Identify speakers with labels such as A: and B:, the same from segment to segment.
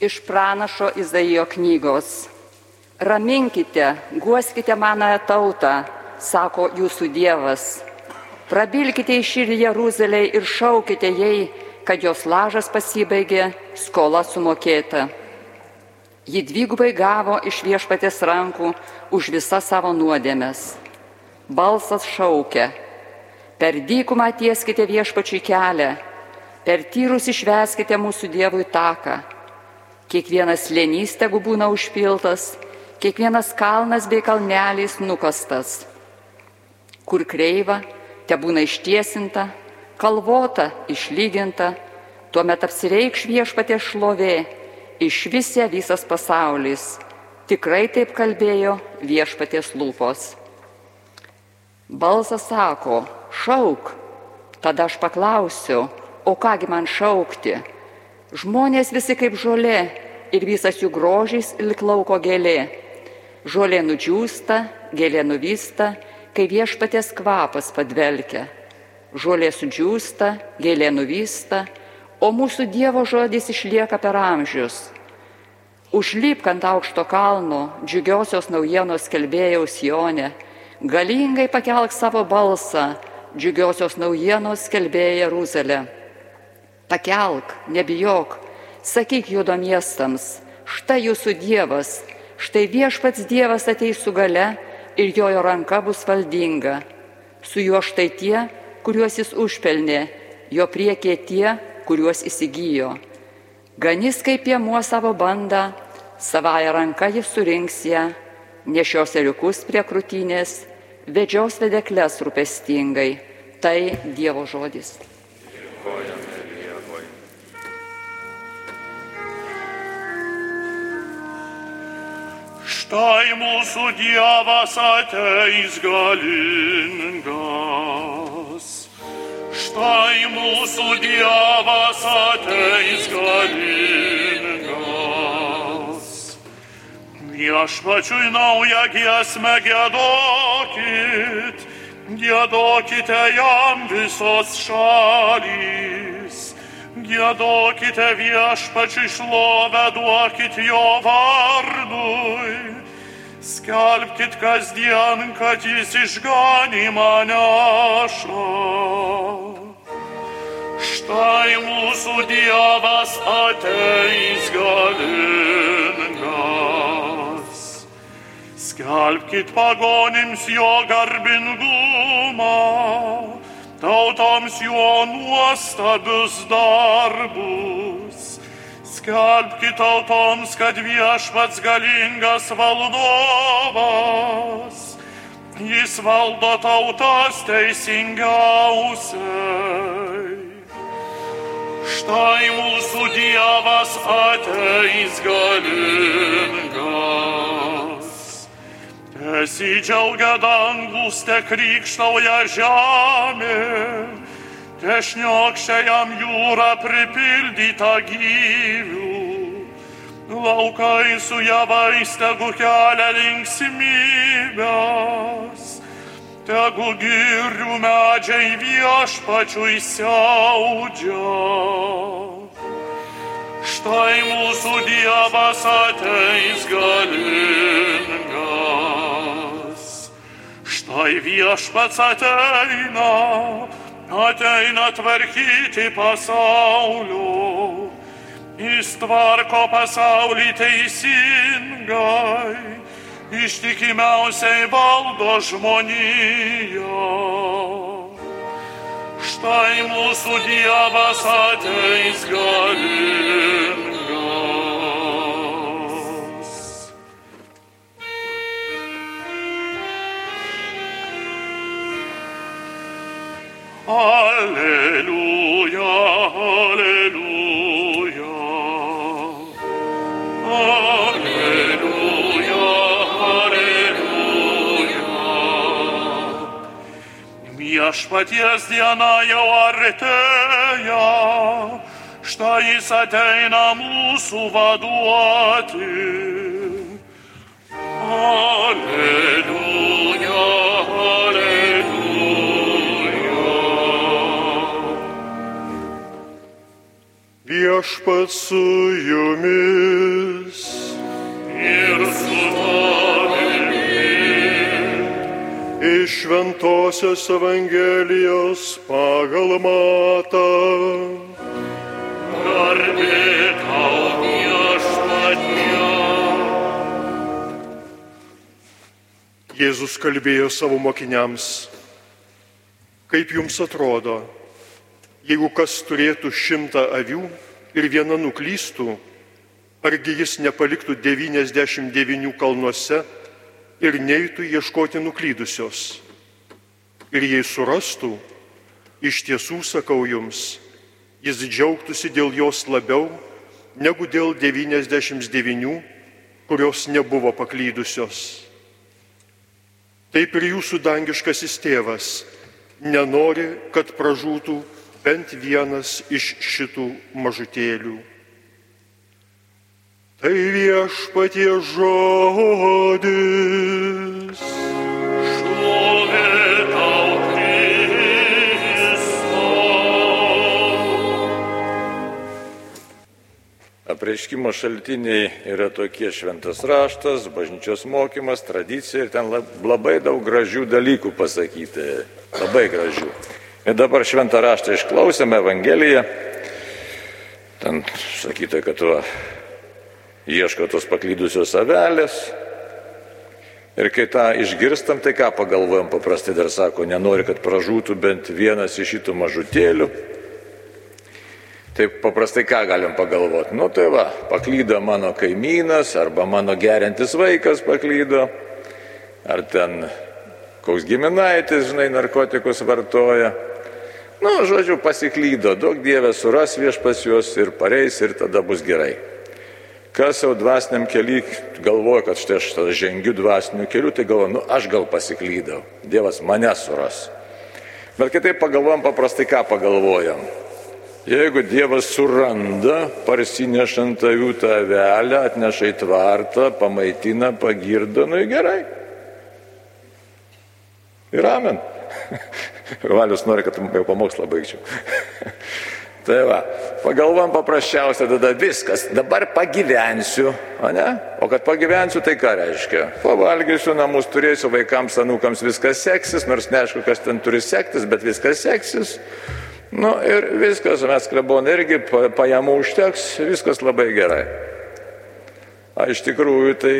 A: Iš pranašo Izaijo knygos. Raminkite, guoskite manąją tautą, sako jūsų Dievas. Prabilkite iš ir Jeruzaliai ir šaukite jai, kad jos lažas pasibaigė, skola sumokėta. Ji dvigubai gavo iš viešpatės rankų už visas savo nuodėmes. Balsas šaukia. Per dykumą tieskite viešpačiui kelią, per tyrus išveskite mūsų Dievui taką Kiekvienas lėnys tegu būna užpiltas, kiekvienas kalnas bei kalnelis nukastas. Kur kreiva, te būna ištiesinta, kalvota, išlyginta, tuomet apsireikš viešpatė šlovė, iš visie visas pasaulis. Tikrai taip kalbėjo viešpatės lūpos. Balsas sako, šauk, tada aš paklausiu, o kągi man šaukti? Žmonės visi kaip žolė ir visas jų grožys lik lauko gėlė. Žolė nudžiūsta, gėlė nuvysta, kai viešpatės kvapas padvelkia. Žolė sudžiūsta, gėlė nuvysta, o mūsų Dievo žodis išlieka per amžius. Užlypk ant aukšto kalno, džiugiosios naujienos kelbėjaus Jonė, galingai pakelk savo balsą, džiugiosios naujienos kelbėja Jeruzalė Pakelk, nebijok, sakyk judo miestams, štai jūsų Dievas, štai viešpats Dievas ateis su gale ir jojo ranka bus valdinga. Su juo štai tie, kuriuos jis užpelnė, jo priekė tie, kuriuos įsigijo. Ganys kaip piemuo savo bandą, savąją ranką jis surinks ją, nešios eriukus prie krūtinės, vedžios vedeklės rūpestingai. Tai Dievo žodis. Dėkojame.
B: Štai mūsų Dievas ateis galingas. Štai mūsų Dievas ateis galingas. Viešpačiui naują giesmę gėdokit, gėdokite jam visos šalys. Gėdokite viešpačiui šlovę, duokit jo vardui. Skelbkit kasdien, kad jis išganimą neša. Štai mūsų Dievas ateis galingas. Skelbkit pagonims jo garbingumą, tautoms jo nuostabius darbus Skelbkit tautoms, kad viešpats galingas valdovas, jis valdo tautas teisingiausiai. Štai mūsų Dievas ateis galingas. Tesidžiaugia dangus, te krikštauja žemė Tešniokščia jam jūra pripildyta gyvių, laukai su javais tegu kelia linksmybės, tegu girių medžiai viešpačiui siaudžia. Štai mūsų Dievas ateis galingas, štai viešpats ateina ateina tvarkyti pasaulio. Jis tvarko pasaulį teisingai, ištikimiausiai valdo žmoniją. Štai mūsų Dievas ateis galingai. Viešpaties diena jau artėja, štai jis ateina mūsų vaduoti. Alleluja.
C: Viešpat su jumis.
B: Ir su tavimi.
C: Iš Šventojios Evangelijos pagal matą.
B: Garbė tau viešpatie.
C: Jėzus kalbėjo savo mokiniams. Kaip jums atrodo, jeigu kas turėtų šimtą avių ir viena nuklystų, argi jis nepaliktų 99 kalnuose ir neitų ieškoti nuklydusios. Ir jei surastų, iš tiesų sakau jums, jis džiaugtųsi dėl jos labiau negu dėl 99, kurios nebuvo paklydusios. Taip ir jūsų dangiškasis tėvas nenori, kad pražūtų bent vienas iš šitų mažutėlių. Tai viešpatie žodis.
B: Šlovė tau Kristau.
D: Apreiškimo šaltiniai yra tokie šventas raštas, bažnyčios mokymas, tradicija ir ten lab- labai daug gražių dalykų pasakyti. Labai gražių. Ir dabar šventą raštą išklausėme Evangeliją. Ten sakyta, kad tu ieško tos paklydusios avelės. Ir kai tą išgirstam, tai ką pagalvojam, paprastai dar sako, nenori, kad pražūtų bent vienas iš šitų mažutėlių. Taip paprastai ką galim pagalvoti? Nu tai va, paklydo mano kaimynas arba mano gerintis vaikas paklydo, ar ten koks giminaitis, žinai, narkotikus vartoja. Nu, žodžiu, pasiklydo, daug dievė suras viešpas juos ir pareis ir tada bus gerai. Kas jau dvasiniam keliui galvoja, kad štai aš žengiu dvasiniu keliu, tai galvoju, nu aš gal pasiklydau, Dievas mane suras. Bet kitaip pagalvojam paprastai, ką pagalvojam. Jeigu Dievas suranda, parsinešant avių tą avelę, atneša į tvartą, pamaitina, pagirdo, nu gerai. Ir amen. Valius nori, kad jau pamokslą baigčiau. tai va, pagalvom paprasčiausia, tada viskas, dabar pagyvensiu, o ne? O kad pagyvensiu, tai ką reiškia? Pavalgysiu, namus turėsiu, vaikams, anūkams viskas seksis, nors neaišku, kas ten turi sektis, bet viskas seksis. Nu ir viskas, mes klebon irgi pa- pajamų užteks, viskas labai gerai. A iš tikrųjų tai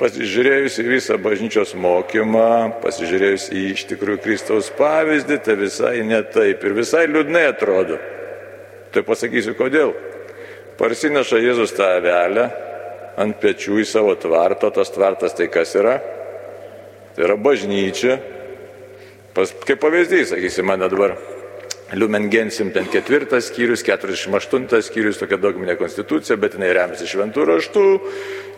D: pasižiūrėjus į visą bažnyčios mokymą, pasižiūrėjus į iš tikrųjų Kristaus pavyzdį, tai visai ne taip ir visai liūdnai atrodo. Tai pasakysiu kodėl. Parsineša Jėzus tą avelę ant pečių į savo tvartą, tas tvartas tai kas yra? Tai yra bažnyčia. Pas, kaip pavyzdys, sakysim, mane dabar Liumen Gensim ten ketvirtas skyrius, 48 skyrius, tokia dogminė konstitucija, bet jinai remiasi šventų raštų.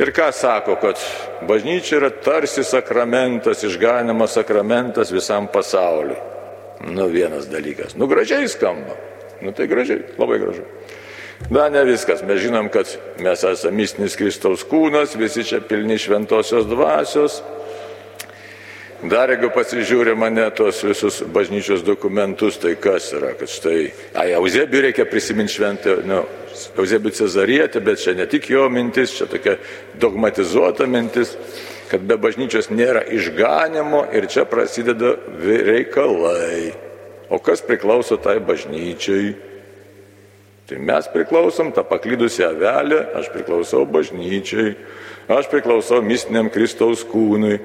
D: Ir ką sako, kad bažnyčia yra tarsi sakramentas, išganimas sakramentas visam pasauliu. Nu vienas dalykas. Nu gražiai skamba. Nu tai gražiai, labai gražu. Na, ne viskas. Mes žinom, kad mes esame mistinis Kristaus kūnas, visi čia pilni šventosios dvasios. Dar jeigu pasižiūrė mane tos visus bažnyčios dokumentus, tai kas yra, kad štai, ai, Euzebiui reikia prisiminti šventą, nu, Euzebiui Cezarietę, bet čia ne tik jo mintis, čia tokia dogmatizuota mintis, kad be bažnyčios nėra išganimo ir čia prasideda reikalai. O kas priklauso tai bažnyčiai? Tai mes priklausom tą paklydusią avelę, aš priklausau bažnyčiai, aš priklausau mistiniam Kristaus kūnui.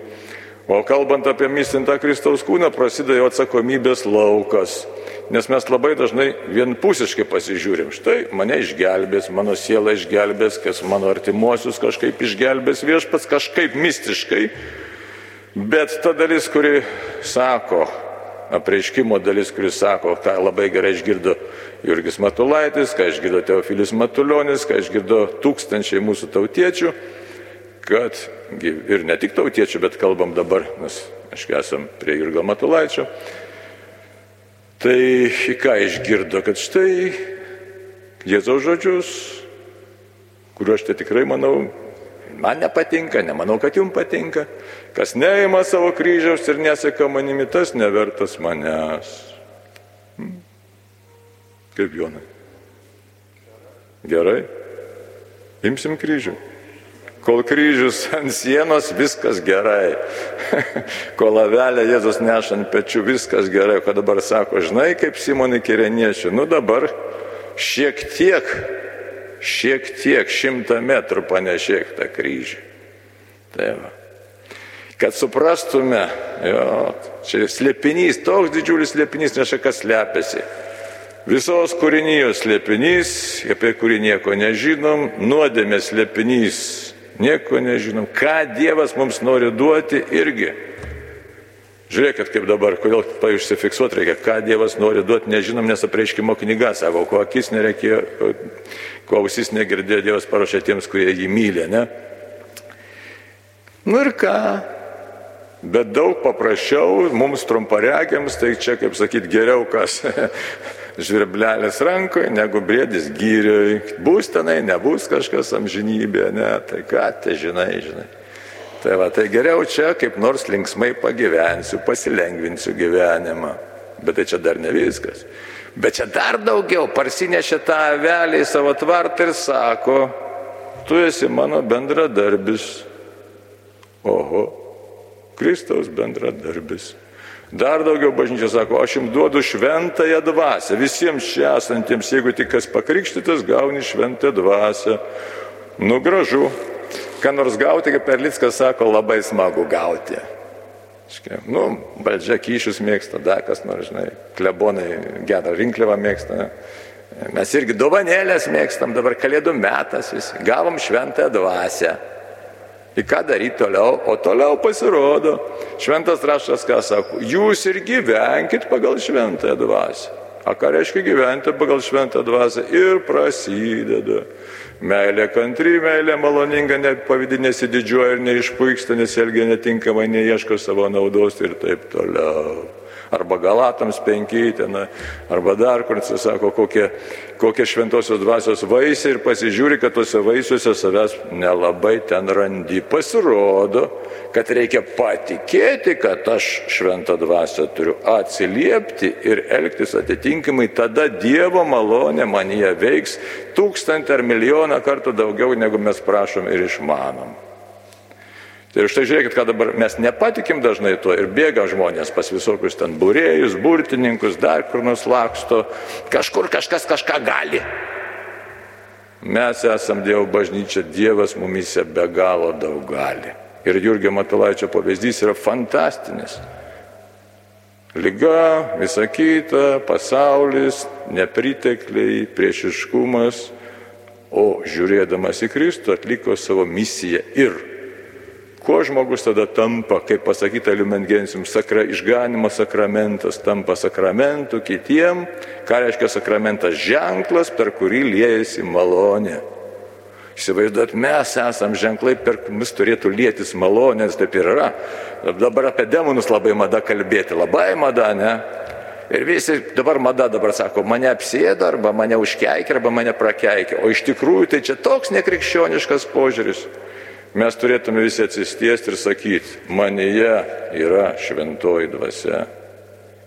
D: O kalbant apie mistintą Kristaus kūną, prasideda jo atsakomybės laukas. Nes mes labai dažnai vienpusiškai pasižiūrim. Štai mane išgelbės, mano siela išgelbės, kas mano artimuosius kažkaip išgelbės viešpats, kažkaip mistiškai. Bet ta dalis, kuri sako, apreiškimo dalis, kuris sako, ką labai gerai išgirdo Jurgis Matulaitis, ką išgirdo Teofilis Matulionis, ką išgirdo tūkstančiai mūsų tautiečių, kad ir ne tik tautiečių, bet kalbam dabar, nes aišku esam prie Jurgio Matulaičio, tai ką išgirdo, kad štai Jėzaus žodžius, kuriuos aš tai tikrai manau, man nepatinka, nemanau, kad jums patinka, kas neima savo kryžiaus ir neseka manimi, tas nevertas manęs. Hmm. Kaip Jonai? Gerai? Imsim kryžių. Kol kryžius ant sienos, viskas gerai. Kol lavelę Jėzus neša ant pečių, viskas gerai. O dabar sako, žinai, kaip Simonai Kireniečiai, nu dabar šiek tiek, šiek tiek, šimtą metrų panešėk tą kryžių. Tai va. Kad suprastume, jo, čia slėpinys, toks didžiulis slėpinys, neša kas slepiasi. Visos kūrinijos slėpinys, apie kurį nieko nežinom, nuodėmės slėpinys, nieko nežinom. Ką Dievas mums nori duoti irgi. Žiūrėkit, kaip dabar, kodėl užsifiksuoti reikia, ką Dievas nori duoti, nežinom, nes apreiškimo knyga savo, ko akis nereikėjo, ko ausis negirdėjo, Dievas paruošė tiems, kurie jį myli, ne? Nu ir ką? Bet daug paprasčiau mums trumparegiams, tai čia, kaip sakyt, geriau kas žvirblelės rankoje, negu brėdis gyriui. Bus tenai, nebus kažkas amžinybė, ne, tai ką te žinai, žinai. Tai va, tai geriau čia kaip nors linksmai pagyvensiu, pasilengvinsiu gyvenimą. Bet tai čia dar ne viskas. Bet čia dar daugiau parsinešė tą avelį į savo tvartą ir sako, tu esi mano bendradarbis. Oho, Kristaus bendradarbis. Dar daugiau bažnyčia sako, aš jums duodu šventąją dvasę. Visiems čia esantiems, jeigu tik kas pakrikštytas, gauni šventąją dvasę. Nu gražu. Ką nors gauti, kaip Perlickas sako, labai smagu gauti. Nu, valdžia kyšius mėgsta, dar kas nors, žinai, klebonai geda rinkliavą mėgsta. Mes irgi dovanėlės mėgstam, dabar kalėdų metas visi. Gavom šventąją dvasę. Tai ką daryti toliau? O toliau pasirodo, šventas raštas ką sako, jūs ir gyvenkit pagal šventąją dvasę. O ką reiškia gyventi pagal šventą dvasę? Ir prasideda. Meilė kantry, meilė maloninga, nepavydį nesididžiuoja ir neišpuiksta, nesielgia netinkamai, neieško savo naudos ir taip toliau arba Galatams penki, ten, arba dar kur jis sako, kokie, kokie šventosios dvasios vaisiai ir pasižiūri, kad tuose vaisiuose savęs nelabai ten randi. Pasirodo, kad reikia patikėti, kad aš šventą dvasę turiu atsiliepti ir elgtis atitinkamai, tada Dievo malonė manyje veiks tūkstantį ar milijoną kartų daugiau, negu mes prašom ir išmanom. Tai štai žiūrėkit, ką dabar mes nepatikim dažnai tuo ir bėga žmonės pas visokius ten būrėjus, burtininkus, dar kur nors laksto, kažkur kažkas kažką gali. Mes esam Dievo bažnyčia, Dievas mumise be galo daug gali. Ir Jurgio Matulaičio pavyzdys yra fantastinis. Liga, visa kita, pasaulis, nepritekliai, priešiškumas, o žiūrėdamas į Kristų atliko savo misiją ir Kuo žmogus tada tampa, kaip pasakyta Liumengensium, sakra, išganimo sakramentas tampa sakramentu kitiem, ką reiškia sakramentas ženklas, per kurį liejasi malonė. Įsivaizduot, mes esam ženklai, per mus turėtų lėtis malonės, taip ir yra. Dabar apie demonus labai mada kalbėti, labai mada, ne? Ir visi dabar mada dabar sako, mane apsėdo, arba mane užkeikė, arba mane prakeikė. O iš tikrųjų tai čia toks nekrikščioniškas požiūris mes turėtume visi atsistiesti ir sakyti, manyje yra šventoji dvasia.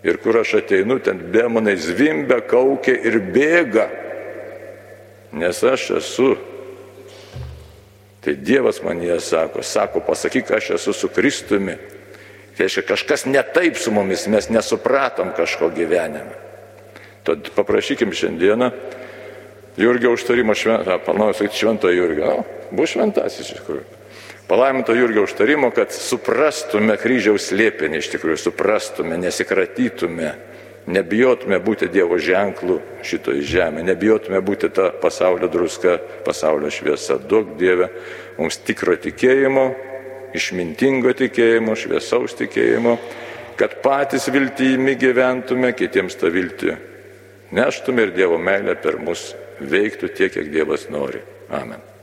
D: Ir kur aš ateinu, ten demonai zvimbia, kaukia ir bėga. Nes aš esu. Tai Dievas man jie sako, sako, pasakyk, aš esu su Kristumi. Tai reiškia, kažkas ne taip su mumis, mes nesupratom kažko gyvenime. Tad paprašykim šiandieną Jurgio užtarimo šventą, panauju sakyti švento Jurgio, no, bus šventasis iš tikrųjų. Palaiminto Jurgio užtarimo, kad suprastume kryžiaus slėpinį, iš tikrųjų suprastume, nesikratytume, nebijotume būti Dievo ženklų šitoje žemėje, nebijotume būti ta pasaulio druska, pasaulio šviesa. Daug Dieve mums tikro tikėjimo, išmintingo tikėjimo, šviesaus tikėjimo, kad patys viltimi gyventume, kitiems tą viltį neštume ir Dievo meilę per mus veiktų tiek, kiek Dievas nori. Amen.